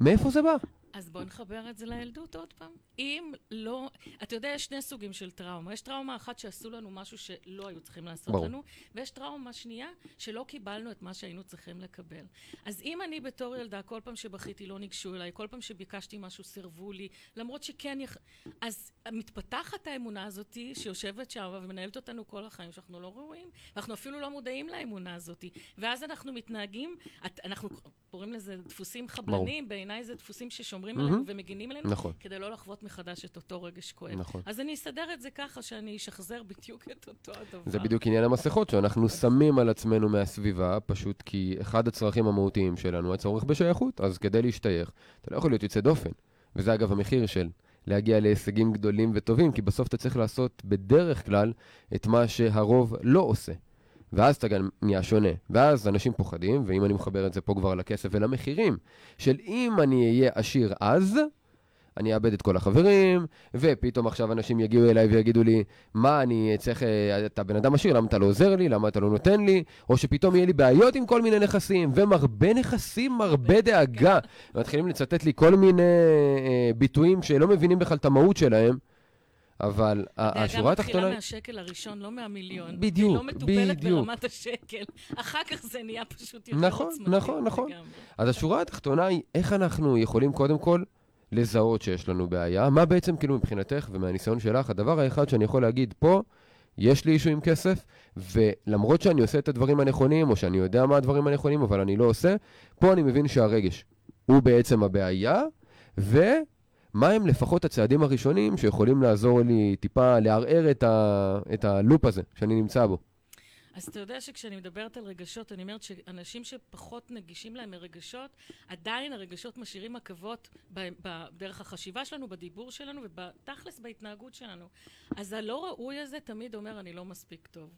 Speaker 2: מאיפה זה בא?
Speaker 3: אז בוא נחבר את זה לילדות עוד פעם. אם לא... אתה יודע, יש שני סוגים של טראומה. יש טראומה אחת שעשו לנו משהו שלא היו צריכים לעשות
Speaker 2: ברור.
Speaker 3: לנו, ויש טראומה שנייה שלא קיבלנו את מה שהיינו צריכים לקבל. אז אם אני בתור ילדה, כל פעם שבכיתי לא ניגשו אליי, כל פעם שביקשתי משהו סירבו לי, למרות שכן יכ... אז מתפתחת האמונה הזאת שיושבת שם ומנהלת אותנו כל החיים, שאנחנו לא ראויים, ואנחנו אפילו לא מודעים לאמונה הזאת. ואז אנחנו מתנהגים, אנחנו קוראים לזה דפוסים חבלניים, בעיניי זה דפוסים ששומרים
Speaker 2: מהמם.
Speaker 3: עלינו ומגינים עלינו,
Speaker 2: נכון.
Speaker 3: כדי לא לחוות מחדש את אותו רגש כואב.
Speaker 2: נכון.
Speaker 3: אז אני אסדר את זה ככה שאני אשחזר בדיוק את אותו הדבר.
Speaker 2: זה בדיוק עניין המסכות שאנחנו שמים על עצמנו מהסביבה, פשוט כי אחד הצרכים המהותיים שלנו הצורך בשייכות. אז כדי להשתייך, אתה לא יכול להיות יוצא דופן. וזה אגב המחיר של להגיע להישגים גדולים וטובים, כי בסוף אתה צריך לעשות בדרך כלל את מה שהרוב לא עושה. ואז אתה גם נהיה שונה. ואז אנשים פוחדים, ואם אני מחבר את זה פה כבר לכסף ולמחירים, של אם אני אהיה עשיר אז, אני אאבד את כל החברים, ופתאום עכשיו אנשים יגיעו אליי ויגידו לי, מה, אני צריך, אה, אתה בן אדם עשיר, למה אתה לא עוזר לי, למה אתה לא נותן לי, או שפתאום יהיה לי בעיות עם כל מיני נכסים, ומרבה נכסים, מרבה דאגה. ומתחילים לצטט לי כל מיני אה, ביטויים שלא מבינים בכלל את המהות שלהם, אבל השורה התחתונה...
Speaker 3: הדאגה מתחילה מהשקל הראשון, לא מהמיליון.
Speaker 2: בדיוק,
Speaker 3: היא לא מטופלת
Speaker 2: בדיוק.
Speaker 3: ברמת השקל. אחר כך זה נהיה פשוט יותר
Speaker 2: נכון,
Speaker 3: עוצמתי.
Speaker 2: נכון, נכון.
Speaker 3: לגמרי.
Speaker 2: אז השורה התחתונה היא איך אנחנו יכולים קודם כל לזהות שיש לנו בעיה. מה בעצם, כאילו, מבחינתך ומהניסיון שלך, הדבר האחד שאני יכול להגיד פה, יש לי אישו עם כסף, ולמרות שאני עושה את הדברים הנכונים, או שאני יודע מה הדברים הנכונים, אבל אני לא עושה, פה אני מבין שהרגש הוא בעצם הבעיה, ומה הם לפחות הצעדים הראשונים שיכולים לעזור לי טיפה לערער את, ה... את הלופ הזה שאני נמצא בו.
Speaker 3: אז אתה יודע שכשאני מדברת על רגשות, אני אומרת שאנשים שפחות נגישים להם מרגשות, עדיין הרגשות משאירים עכבות בדרך החשיבה שלנו, בדיבור שלנו ובתכלס בהתנהגות שלנו. אז הלא ראוי הזה תמיד אומר, אני לא מספיק טוב.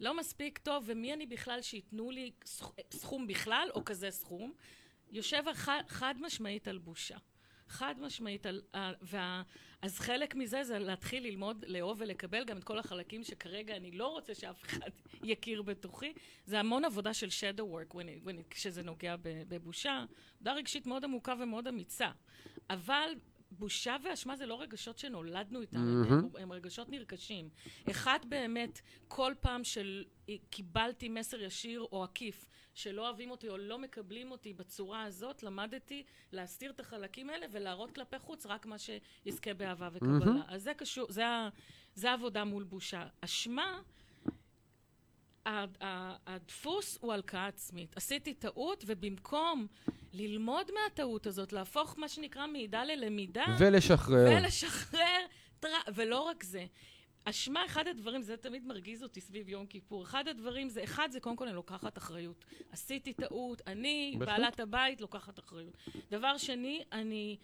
Speaker 3: לא מספיק טוב, ומי אני בכלל שייתנו לי סכ- סכום בכלל, או כזה סכום? יושב חד משמעית על בושה. חד משמעית על... על- וה, אז חלק מזה זה להתחיל ללמוד, לאהוב ולקבל גם את כל החלקים שכרגע אני לא רוצה שאף אחד <laughs> יכיר בתוכי. זה המון עבודה של shadow work when it, when it, כשזה נוגע בבושה. עבודה רגשית מאוד עמוקה ומאוד אמיצה. אבל בושה ואשמה זה לא רגשות שנולדנו איתם,
Speaker 2: מהמם.
Speaker 3: הם, הם רגשות נרכשים. אחד באמת, כל פעם שקיבלתי מסר ישיר או עקיף שלא אוהבים אותי או לא מקבלים אותי בצורה הזאת, למדתי להסתיר את החלקים האלה ולהראות כלפי חוץ רק מה שיזכה באהבה וקבלה.
Speaker 2: מהמם.
Speaker 3: אז זה קשור, זה, זה העבודה מול בושה. אשמה, הדפוס הוא הלקאה עצמית. עשיתי טעות, ובמקום ללמוד מהטעות הזאת, להפוך מה שנקרא מעידה ללמידה,
Speaker 2: ולשחרר.
Speaker 3: ולשחרר, טר... ולא רק זה. אשמה, אחד הדברים, זה תמיד מרגיז אותי סביב יום כיפור, אחד הדברים זה, אחד זה קודם כל אני לוקחת אחריות. עשיתי טעות, אני,
Speaker 2: בהחלט.
Speaker 3: בעלת הבית, לוקחת אחריות. דבר שני, אני,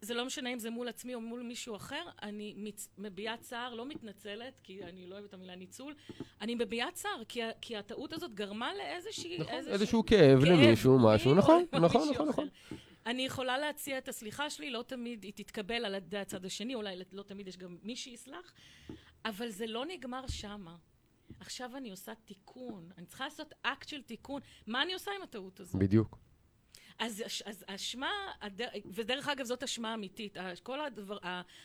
Speaker 3: זה לא משנה אם זה מול עצמי או מול מישהו אחר, אני מצ... מביעה צער, לא מתנצלת, כי אני לא אוהבת את המילה ניצול, אני מביעה צער, כי, ה- כי הטעות הזאת גרמה לאיזושהי...
Speaker 2: נכון,
Speaker 3: איזושהי-
Speaker 2: איזשהו כאב למישהו,
Speaker 3: לי
Speaker 2: משהו, נכון,
Speaker 3: למישהו
Speaker 2: נכון, נכון. נכון.
Speaker 3: אני יכולה להציע את הסליחה שלי, לא תמיד היא תתקבל על ידי הצד השני, אולי לא תמיד יש גם מי שיסלח, אבל זה לא נגמר שמה. עכשיו אני עושה תיקון, אני צריכה לעשות אקט של תיקון. מה אני עושה עם הטעות הזאת?
Speaker 2: בדיוק.
Speaker 3: אז, אז אשמה, ודרך אגב זאת אשמה אמיתית, כל הדבר,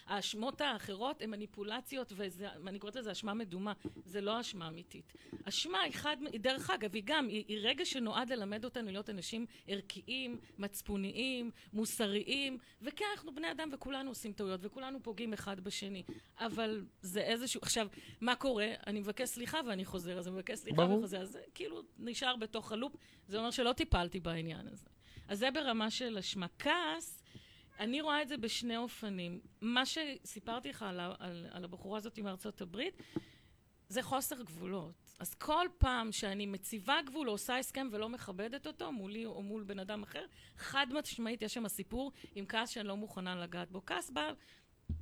Speaker 3: האשמות האחרות הן מניפולציות ואני קוראת לזה אשמה מדומה, זה לא אשמה אמיתית. אשמה היא חד, דרך אגב, היא גם, היא, היא רגע שנועד ללמד אותנו להיות אנשים ערכיים, מצפוניים, מוסריים, וכן אנחנו בני אדם וכולנו עושים טעויות וכולנו פוגעים אחד בשני, אבל זה איזשהו, עכשיו, מה קורה? אני מבקש סליחה ואני חוזר, אז אני מבקש סליחה
Speaker 2: ברור.
Speaker 3: וחוזר, אז כאילו נשאר בתוך הלופ, זה אומר שלא טיפלתי בעניין הזה. אז זה ברמה של אשמה. כעס, אני רואה את זה בשני אופנים. מה שסיפרתי לך על, על, על הבחורה הזאת מארצות הברית, זה חוסר גבולות. אז כל פעם שאני מציבה גבול או עושה הסכם ולא מכבדת אותו, מולי או מול בן אדם אחר, חד משמעית יש שם סיפור עם כעס שאני לא מוכנה לגעת בו. כעס בא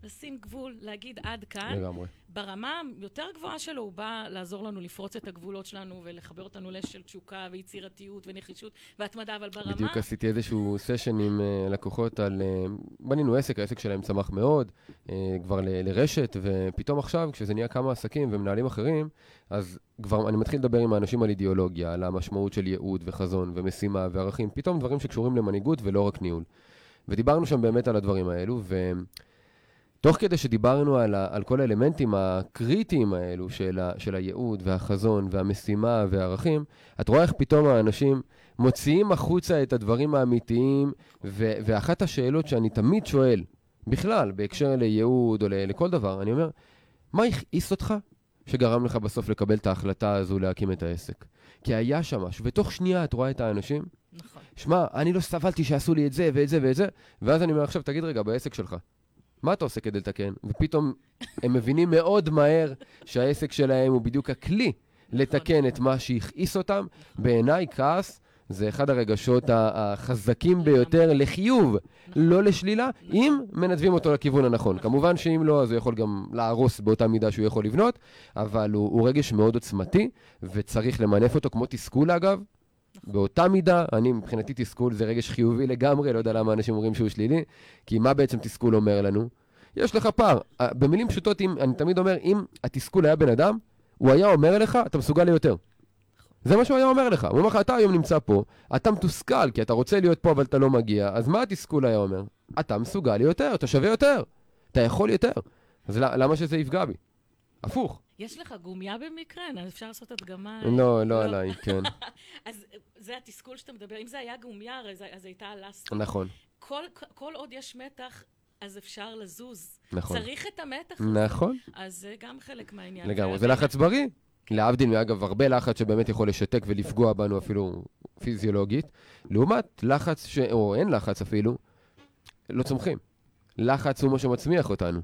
Speaker 3: לשים גבול, להגיד עד כאן.
Speaker 2: לגמרי.
Speaker 3: ברמה היותר גבוהה שלו, הוא בא לעזור לנו לפרוץ את הגבולות שלנו ולחבר אותנו לאש של תשוקה ויצירתיות ונחישות והתמדה, אבל ברמה...
Speaker 2: בדיוק עשיתי איזשהו סשן עם אה, לקוחות על... אה, בנינו עסק, העסק שלהם צמח מאוד, אה, כבר ל- לרשת, ופתאום עכשיו, כשזה נהיה כמה עסקים ומנהלים אחרים, אז כבר אני מתחיל לדבר עם האנשים על אידיאולוגיה, על המשמעות של ייעוד וחזון ומשימה וערכים, פתאום דברים שקשורים למנהיגות ולא רק ניהול. ודיברנו שם באמת על הדברים האלו, ותוך כדי שדיברנו על, ה, על כל האלמנטים הקריטיים האלו של, ה, של הייעוד והחזון והמשימה והערכים, את רואה איך פתאום האנשים מוציאים החוצה את הדברים האמיתיים, ו- ואחת השאלות שאני תמיד שואל, בכלל, בהקשר לייעוד או ל- לכל דבר, אני אומר, מה הכעיס אותך שגרם לך בסוף לקבל את ההחלטה הזו להקים את העסק? כי היה שם משהו, ותוך שנייה את רואה את האנשים,
Speaker 3: נכון.
Speaker 2: שמע, אני לא סבלתי שעשו לי את זה ואת זה ואת זה, ואז אני אומר, עכשיו תגיד רגע, בעסק שלך, מה אתה עושה כדי לתקן? ופתאום הם מבינים מאוד מהר שהעסק שלהם הוא בדיוק הכלי לתקן את מה שהכעיס אותם. בעיניי כעס זה אחד הרגשות החזקים ביותר לחיוב, לא לשלילה, אם מנתבים אותו לכיוון הנכון. כמובן שאם לא, אז הוא יכול גם להרוס באותה מידה שהוא יכול לבנות, אבל הוא, הוא רגש מאוד עוצמתי, וצריך למנף אותו, כמו תסכול אגב. באותה מידה, אני מבחינתי תסכול זה רגש חיובי לגמרי, לא יודע למה אנשים אומרים שהוא שלילי, כי מה בעצם תסכול אומר לנו? יש לך פער. במילים פשוטות, אם, אני תמיד אומר, אם התסכול היה בן אדם, הוא היה אומר לך, אתה מסוגל ליותר. זה מה שהוא היה אומר לך. הוא אומר לך, אתה היום נמצא פה, אתה מתוסכל, כי אתה רוצה להיות פה אבל אתה לא מגיע, אז מה התסכול היה אומר? אתה מסוגל ליותר, אתה שווה יותר, אתה יכול יותר. אז למה שזה יפגע בי? הפוך.
Speaker 3: יש לך גומיה במקרה? אפשר לעשות הדגמה?
Speaker 2: לא, לא עליי, כן. <laughs>
Speaker 3: אז זה התסכול שאתה מדבר. אם זה היה גומיה, הרי אז הייתה אלסטית.
Speaker 2: נכון.
Speaker 3: כל, כל עוד יש מתח, אז אפשר לזוז.
Speaker 2: נכון.
Speaker 3: צריך את המתח הזה.
Speaker 2: נכון.
Speaker 3: אז זה גם חלק מהעניין.
Speaker 2: לגמרי, זה לחץ בריא. להבדיל, אגב, הרבה לחץ שבאמת יכול לשתק ולפגוע בנו אפילו פיזיולוגית, לעומת לחץ, ש... או אין לחץ אפילו, לא צומחים. לחץ הוא מה שמצמיח אותנו.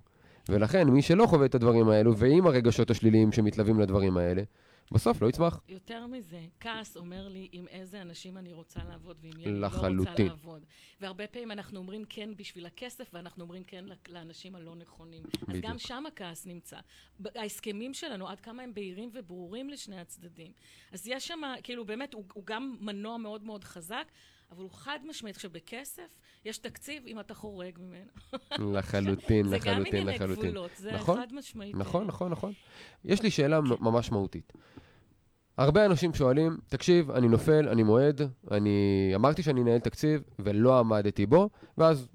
Speaker 2: ולכן, מי שלא חווה את הדברים האלו, ועם הרגשות השליליים שמתלווים לדברים האלה, בסוף לא יצמח.
Speaker 3: יותר מזה, כעס אומר לי עם איזה אנשים אני רוצה לעבוד ועם מי אני לא רוצה לעבוד. והרבה פעמים אנחנו אומרים כן בשביל הכסף, ואנחנו אומרים כן לאנשים הלא נכונים. בדיוק. אז גם שם הכעס נמצא. ההסכמים שלנו, עד כמה הם בהירים וברורים לשני הצדדים. אז יש שם, כאילו באמת, הוא, הוא גם מנוע מאוד מאוד חזק. אבל הוא חד משמעית. עכשיו, בכסף יש תקציב אם אתה חורג ממנו.
Speaker 2: לחלוטין, לחלוטין, לחלוטין. זה גם
Speaker 3: ענייני גבולות, זה נכון, חד משמעית.
Speaker 2: נכון, נכון, נכון. יש לי שאלה ממש מהותית. הרבה אנשים שואלים, תקשיב, אני נופל, אני מועד, אני אמרתי שאני אנהל תקציב ולא עמדתי בו, ואז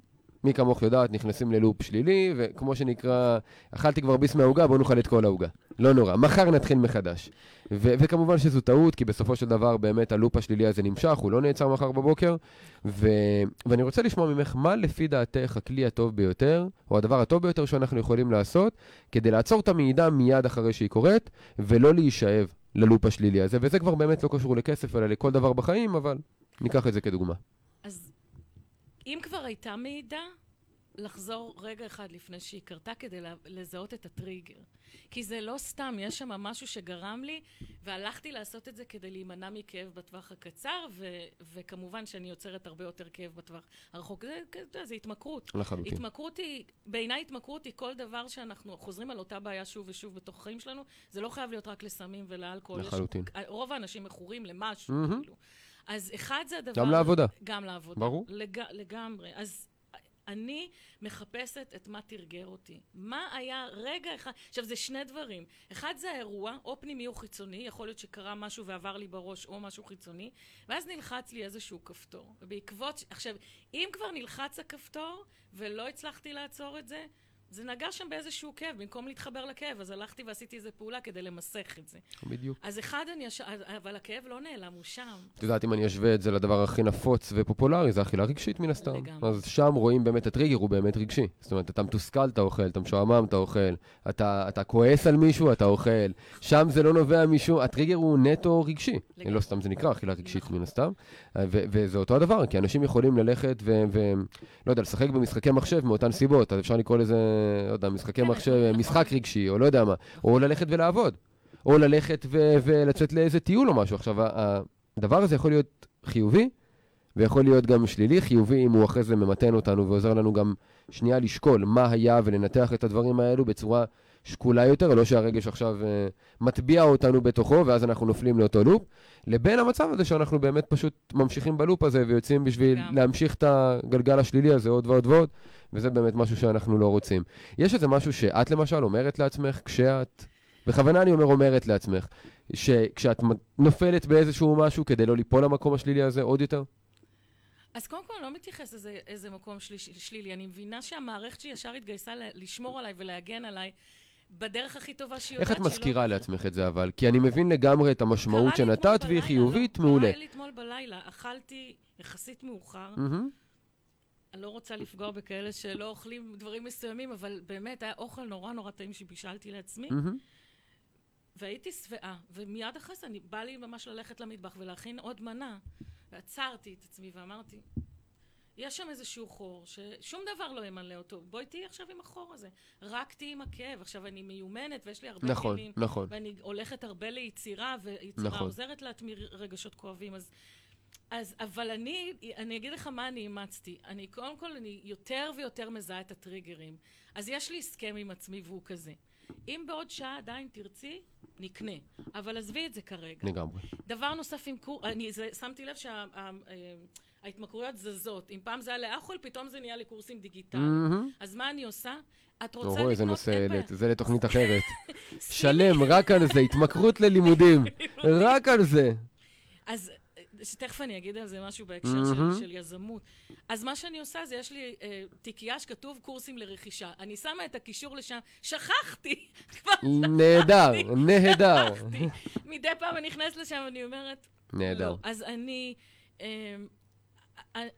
Speaker 2: מי כמוך יודעת, נכנסים ללופ שלילי, וכמו שנקרא, אכלתי כבר ביס מהעוגה, בואו נאכל את כל העוגה. לא נורא, מחר נתחיל מחדש. ו- וכמובן שזו טעות, כי בסופו של דבר באמת הלופ השלילי הזה נמשך, הוא לא נעצר מחר בבוקר. ו- ואני רוצה לשמוע ממך, מה לפי דעתך הכלי הטוב ביותר, או הדבר הטוב ביותר שאנחנו יכולים לעשות, כדי לעצור את המעידה מיד אחרי שהיא קורית, ולא להישאב ללופ השלילי הזה, וזה כבר באמת לא קשור לכסף, אלא לכל דבר בחיים, אבל ניקח את זה כדוגמה.
Speaker 3: אז אם כבר הייתה מעידה, לחזור רגע אחד לפני שהיא קרתה כדי לזהות את הטריגר. כי זה לא סתם, יש שם משהו שגרם לי, והלכתי לעשות את זה כדי להימנע מכאב בטווח הקצר, ו- וכמובן שאני יוצרת הרבה יותר כאב בטווח הרחוק. זה, זה, זה התמכרות.
Speaker 2: לחלוטין.
Speaker 3: התמכרות היא, בעיניי התמכרות היא כל דבר שאנחנו חוזרים על אותה בעיה שוב ושוב בתוך החיים שלנו, זה לא חייב להיות רק לסמים ולאלכוהול.
Speaker 2: לחלוטין.
Speaker 3: יש, רוב האנשים מכורים למשהו, mm-hmm. כאילו. אז אחד זה הדבר...
Speaker 2: גם לעבודה.
Speaker 3: גם לעבודה.
Speaker 2: ברור.
Speaker 3: לג, לגמרי. אז אני מחפשת את מה תרגר אותי. מה היה רגע אחד... עכשיו, זה שני דברים. אחד זה האירוע, או פנימי או חיצוני, יכול להיות שקרה משהו ועבר לי בראש, או משהו חיצוני, ואז נלחץ לי איזשהו כפתור. ובעקבות... עכשיו, אם כבר נלחץ הכפתור, ולא הצלחתי לעצור את זה, זה נגע שם באיזשהו כאב, במקום להתחבר לכאב, אז הלכתי ועשיתי איזה פעולה כדי למסך את זה.
Speaker 2: בדיוק.
Speaker 3: אז אחד אני ישר, אבל הכאב לא נעלם, הוא שם.
Speaker 2: את יודעת, אם אני אשווה את זה לדבר הכי נפוץ ופופולרי, זה אכילה רגשית מן הסתם. לגמרי. אז שם רואים באמת, הטריגר הוא באמת רגשי. זאת אומרת, אתה מתוסכל, אתה אוכל, אתה משועמם, אתה אוכל, אתה, אתה כועס על מישהו, אתה אוכל. שם זה לא נובע משום, הטריגר הוא נטו רגשי. לגמרי. לא סתם זה נקרא אכילה רגשית נכון. מן הסתם. וזה אותו הדבר, כי אנשים יכולים ללכת ו... ו לא יודע, לשחק במשחקי מחשב מאותן סיבות. אז אפשר לקרוא לזה לא יודע, משחקי כן, מחשב. משחק רגשי, או לא יודע מה, או ללכת ולעבוד, או ללכת ו- ולצאת לאיזה טיול או משהו. עכשיו, הדבר הזה יכול להיות חיובי, ויכול להיות גם שלילי, חיובי אם הוא אחרי זה ממתן אותנו ועוזר לנו גם שנייה לשקול מה היה ולנתח את הדברים האלו בצורה שקולה יותר, לא שהרגש עכשיו uh, מטביע אותנו בתוכו ואז אנחנו נופלים לאותו לופ, לבין המצב הזה שאנחנו באמת פשוט ממשיכים בלופ הזה ויוצאים בשביל גם. להמשיך את הגלגל השלילי הזה עוד ועוד ועוד, וזה באמת משהו שאנחנו לא רוצים. יש איזה משהו שאת למשל אומרת לעצמך כשאת, בכוונה אני אומר אומרת לעצמך, שכשאת נופלת באיזשהו משהו כדי לא ליפול למקום השלילי הזה עוד יותר?
Speaker 3: אז קודם כל, אני לא מתייחס לאיזה מקום שלי, שלילי. אני מבינה שהמערכת שלי ישר התגייסה לשמור עליי ולהגן עליי בדרך הכי טובה שהיא יודעת
Speaker 2: איך את מזכירה לא... לעצמך את זה אבל? כי אני מבין לגמרי את המשמעות שנתת, והיא חיובית, לא, מעולה.
Speaker 3: קרה לי אתמול בלילה, אכלתי יחסית מאוחר. אני לא רוצה לפגוע בכאלה שלא אוכלים דברים מסוימים, אבל באמת היה אוכל נורא נורא טעים שבישלתי לעצמי. והייתי שבעה, ומיד אחרי זה בא לי ממש ללכת למטבח ולהכין עוד מנה. ועצרתי את עצמי ואמרתי, יש שם איזשהו חור ששום דבר לא ימלא אותו. בואי תהיי עכשיו עם החור הזה. רק תהיי עם הכאב. עכשיו, אני מיומנת ויש לי הרבה
Speaker 2: נכון, כלים. נכון.
Speaker 3: ואני הולכת הרבה ליצירה, ויצירה נכון. עוזרת להטמיר רגשות כואבים. אז, אז, אבל אני, אני אגיד לך מה אני אימצתי. אני, קודם כל, אני יותר ויותר מזהה את הטריגרים. אז יש לי הסכם עם עצמי והוא כזה. אם בעוד שעה עדיין תרצי, נקנה. אבל עזבי את זה כרגע.
Speaker 2: לגמרי.
Speaker 3: דבר נוסף עם קור... אני זה, שמתי לב שההתמכרויות שה, זזות. אם פעם זה היה לאכול, פתאום זה נהיה לקורסים דיגיטליים. Mm-hmm. אז מה אני עושה? את רוצה לקנות...
Speaker 2: איזה נושא, זה לתוכנית <laughs> אחרת. שלם, רק על זה, התמכרות ללימודים. <laughs> רק על זה.
Speaker 3: אז שתכף אני אגיד על זה משהו בהקשר של,
Speaker 2: מהמם.
Speaker 3: של יזמות. אז מה שאני עושה זה, יש לי אה, תיקייה שכתוב קורסים לרכישה. אני שמה את הקישור לשם, שכחתי! <laughs>
Speaker 2: נהדר, נהדר.
Speaker 3: מדי פעם אני נכנסת לשם ואני אומרת,
Speaker 2: נהדר.
Speaker 3: לא. אז אני... אה,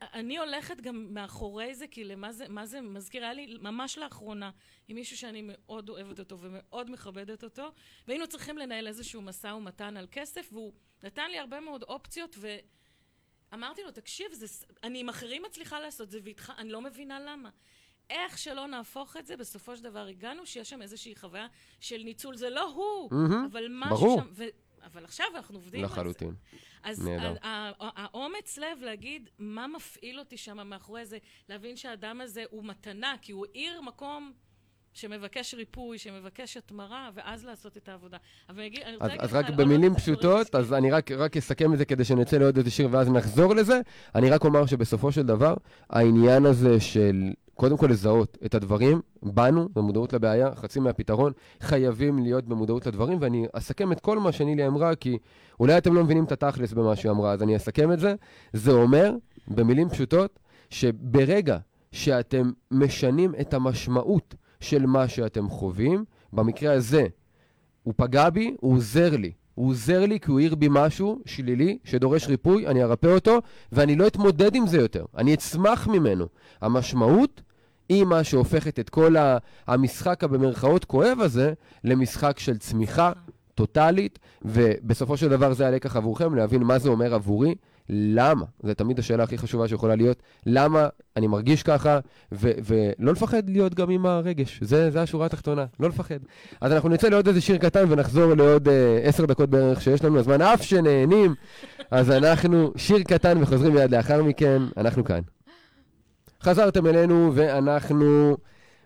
Speaker 3: אני הולכת גם מאחורי זה, כי למה זה, מה זה מזכיר? היה לי ממש לאחרונה עם מישהו שאני מאוד אוהבת אותו ומאוד מכבדת אותו, והיינו צריכים לנהל איזשהו משא ומתן על כסף, והוא נתן לי הרבה מאוד אופציות, ואמרתי לו, תקשיב, זה, אני עם אחרים מצליחה לעשות זה, ואיתך, אני לא מבינה למה. איך שלא נהפוך את זה, בסופו של דבר הגענו שיש שם איזושהי חוויה של ניצול. זה לא הוא,
Speaker 2: מהמם.
Speaker 3: אבל משהו
Speaker 2: ברור.
Speaker 3: שם... אבל עכשיו אנחנו עובדים על זה.
Speaker 2: לחלוטין.
Speaker 3: אז האומץ לב להגיד מה מפעיל אותי שם מאחורי זה, להבין שהאדם הזה הוא מתנה, כי הוא עיר מקום שמבקש ריפוי, שמבקש התמרה, ואז לעשות את העבודה. אבל אני רוצה
Speaker 2: אז, אז רק במילים פשוטות. אז אני רק, רק אסכם את זה כדי שנצא לעוד איזה שיר ואז נחזור לזה. אני רק אומר שבסופו של דבר, העניין הזה של קודם כל לזהות את הדברים, בנו, במודעות לבעיה, חצי מהפתרון, חייבים להיות במודעות לדברים, ואני אסכם את כל מה שנילי אמרה, כי אולי אתם לא מבינים את התכלס במה שהיא אמרה, אז אני אסכם את זה. זה אומר, במילים פשוטות, שברגע שאתם משנים את המשמעות של מה שאתם חווים, במקרה הזה, הוא פגע בי, הוא עוזר לי. הוא עוזר לי כי הוא העיר בי משהו שלילי שדורש ריפוי, אני ארפא אותו, ואני לא אתמודד עם זה יותר. אני אצמח ממנו. המשמעות היא מה שהופכת את כל המשחק הבמרכאות כואב הזה למשחק של צמיחה טוטאלית, ובסופו של דבר זה הלקח עבורכם, להבין מה זה אומר עבורי, למה, זו תמיד השאלה הכי חשובה שיכולה להיות, למה אני מרגיש ככה, ו- ולא לפחד להיות גם עם הרגש, זה, זה השורה התחתונה, לא לפחד. אז אנחנו נצא לעוד איזה שיר קטן ונחזור לעוד אה, עשר דקות בערך שיש לנו, הזמן אף שנהנים, אז אנחנו שיר קטן וחוזרים מיד לאחר מכן, אנחנו כאן. חזרתם אלינו ואנחנו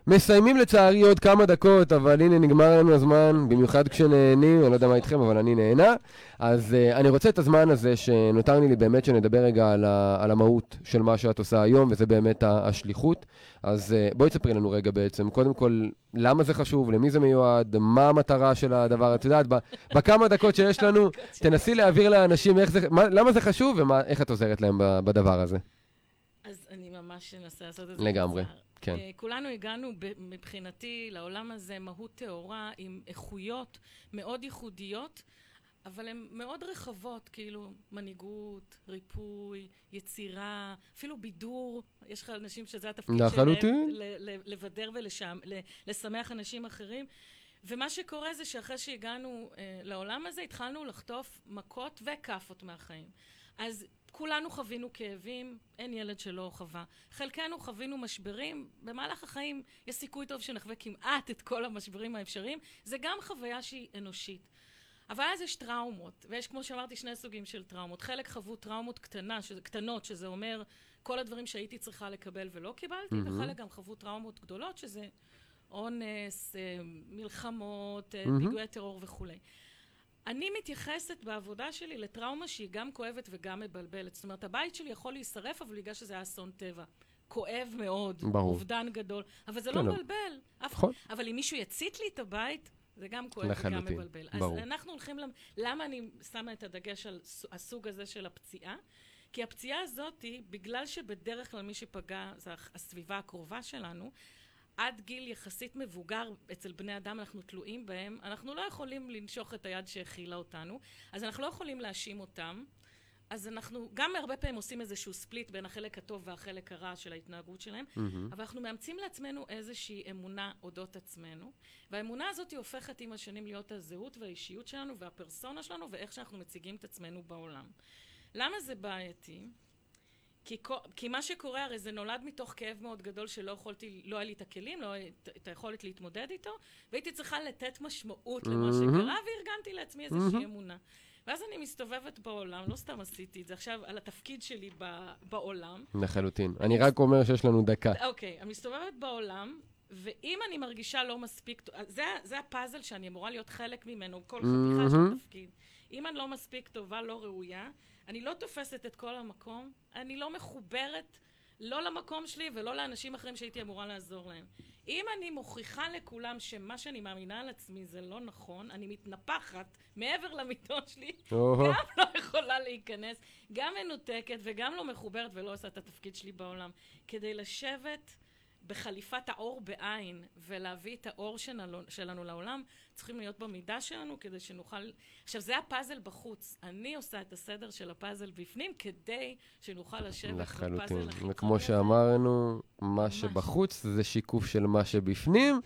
Speaker 2: מסיימים לצערי עוד כמה דקות, אבל הנה נגמר לנו הזמן, במיוחד כשנהנים, אני לא יודע מה איתכם, אבל אני נהנה. אז uh, אני רוצה את הזמן הזה שנותר לי באמת שנדבר רגע על, ה, על המהות של מה שאת עושה היום, וזה באמת השליחות. אז uh, בואי תספרי לנו רגע בעצם, קודם כל, למה זה חשוב, למי זה מיועד, מה המטרה של הדבר, את יודעת, ב- בכמה דקות שיש לנו, <laughs> תנסי להעביר לאנשים איך זה, מה, למה זה חשוב ואיך את עוזרת להם בדבר הזה.
Speaker 3: אז אני ממש אנסה לעשות את זה.
Speaker 2: לגמרי,
Speaker 3: קצר.
Speaker 2: כן.
Speaker 3: אה, כולנו הגענו מבחינתי לעולם הזה מהות טהורה עם איכויות מאוד ייחודיות, אבל הן מאוד רחבות, כאילו מנהיגות, ריפוי, יצירה, אפילו בידור. יש לך אנשים שזה התפקיד שלהם. לבדר ולשמח אנשים אחרים. ומה שקורה זה שאחרי שהגענו אה, לעולם הזה, התחלנו לחטוף מכות וכאפות מהחיים. אז כולנו חווינו כאבים, אין ילד שלא חווה. חלקנו חווינו משברים, במהלך החיים יש סיכוי טוב שנחווה כמעט את כל המשברים האפשריים, זה גם חוויה שהיא אנושית. אבל אז יש טראומות, ויש כמו שאמרתי שני סוגים של טראומות. חלק חוו טראומות קטנה, שזה, קטנות, שזה אומר כל הדברים שהייתי צריכה לקבל ולא קיבלתי,
Speaker 2: מהמם.
Speaker 3: וחלק גם חוו טראומות גדולות, שזה אונס, אה, מלחמות,
Speaker 2: מהמם.
Speaker 3: פיגועי טרור וכולי. אני מתייחסת בעבודה שלי לטראומה שהיא גם כואבת וגם מבלבלת. זאת אומרת, הבית שלי יכול להישרף, אבל בגלל שזה היה אסון טבע. כואב מאוד,
Speaker 2: ברור.
Speaker 3: אובדן גדול, אבל זה
Speaker 2: כן,
Speaker 3: לא מבלבל.
Speaker 2: נכון.
Speaker 3: אבל אם מישהו יצית לי את הבית, זה גם כואב וגם
Speaker 2: לחלוטין,
Speaker 3: מבלבל.
Speaker 2: ברור.
Speaker 3: אז אנחנו הולכים, למ... למה אני שמה את הדגש על הסוג הזה של הפציעה? כי הפציעה הזאת היא, בגלל שבדרך כלל מי שפגע זה הסביבה הקרובה שלנו, עד גיל יחסית מבוגר אצל בני אדם אנחנו תלויים בהם, אנחנו לא יכולים לנשוך את היד שהכילה אותנו, אז אנחנו לא יכולים להאשים אותם. אז אנחנו גם הרבה פעמים עושים איזשהו ספליט בין החלק הטוב והחלק הרע של ההתנהגות שלהם,
Speaker 2: מהמם.
Speaker 3: אבל אנחנו מאמצים לעצמנו איזושהי אמונה אודות עצמנו, והאמונה הזאת היא הופכת עם השנים להיות הזהות והאישיות שלנו והפרסונה שלנו ואיך שאנחנו מציגים את עצמנו בעולם. למה זה בעייתי? כי, כי מה שקורה הרי זה נולד מתוך כאב מאוד גדול שלא יכולתי, לא היה לי את הכלים, לא היה את- היכולת להתמודד איתו, והייתי צריכה לתת משמעות למה
Speaker 2: מהמם.
Speaker 3: שקרה, וארגנתי לעצמי איזושהי
Speaker 2: מהמם.
Speaker 3: אמונה. ואז אני מסתובבת בעולם, לא סתם עשיתי את זה, עכשיו על התפקיד שלי ב- בעולם,
Speaker 2: לחלוטין. אני רק אומר שיש לנו דקה.
Speaker 3: אוקיי, אני מסתובבת בעולם, ואם אני מרגישה לא מספיק, זה, זה הפאזל שאני אמורה להיות חלק ממנו, כל חתיכה
Speaker 2: מהמם.
Speaker 3: לה תפקיד. אם אני לא מספיק טובה, לא ראויה, אני לא תופסת את כל המקום, אני לא מחוברת לא למקום שלי ולא לאנשים אחרים שהייתי אמורה לעזור להם. אם אני מוכיחה לכולם שמה שאני מאמינה על עצמי זה לא נכון, אני מתנפחת מעבר למיטות שלי,
Speaker 2: או-הו.
Speaker 3: גם לא יכולה להיכנס, גם מנותקת וגם לא מחוברת ולא עושה את התפקיד שלי בעולם, כדי לשבת בחליפת האור בעין ולהביא את האור שלנו, שלנו לעולם, צריכים להיות במידה שלנו כדי שנוכל... עכשיו, זה הפאזל בחוץ. אני עושה את הסדר של הפאזל בפנים כדי שנוכל לשבת בפאזל
Speaker 2: לחלוטין. וכמו. שאמרנו, מה. שבחוץ זה שיקוף של מה שבפנים,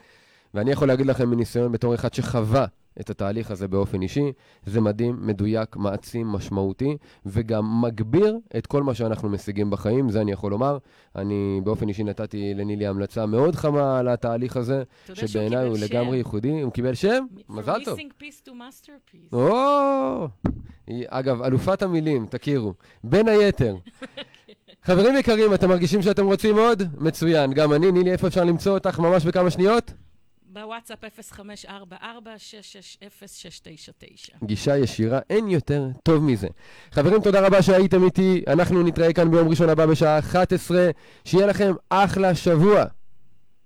Speaker 2: ואני יכול להגיד לכם מניסיון בתור אחד שחווה את התהליך הזה באופן אישי, זה מדהים, מדויק, מעצים, משמעותי, וגם מגביר את כל מה שאנחנו משיגים בחיים, זה אני יכול לומר. אני באופן אישי נתתי לנילי המלצה מאוד חמה על התהליך הזה, שבעיניי הוא לגמרי. ייחודי. הוא קיבל שם? מזל טוב.
Speaker 3: missing piece to masterpiece.
Speaker 2: או! היא, אגב, אלופת המילים, תכירו. בין היתר. <laughs> חברים יקרים, אתם מרגישים שאתם רוצים עוד? מצוין. גם אני, נילי, איפה אפשר למצוא אותך ממש בכמה שניות?
Speaker 3: בוואטסאפ 0544-660-699.
Speaker 2: גישה ישירה, אין יותר טוב מזה. חברים, תודה רבה שהייתם איתי. אנחנו נתראה כאן ביום ראשון הבא בשעה 11. שיהיה לכם אחלה שבוע.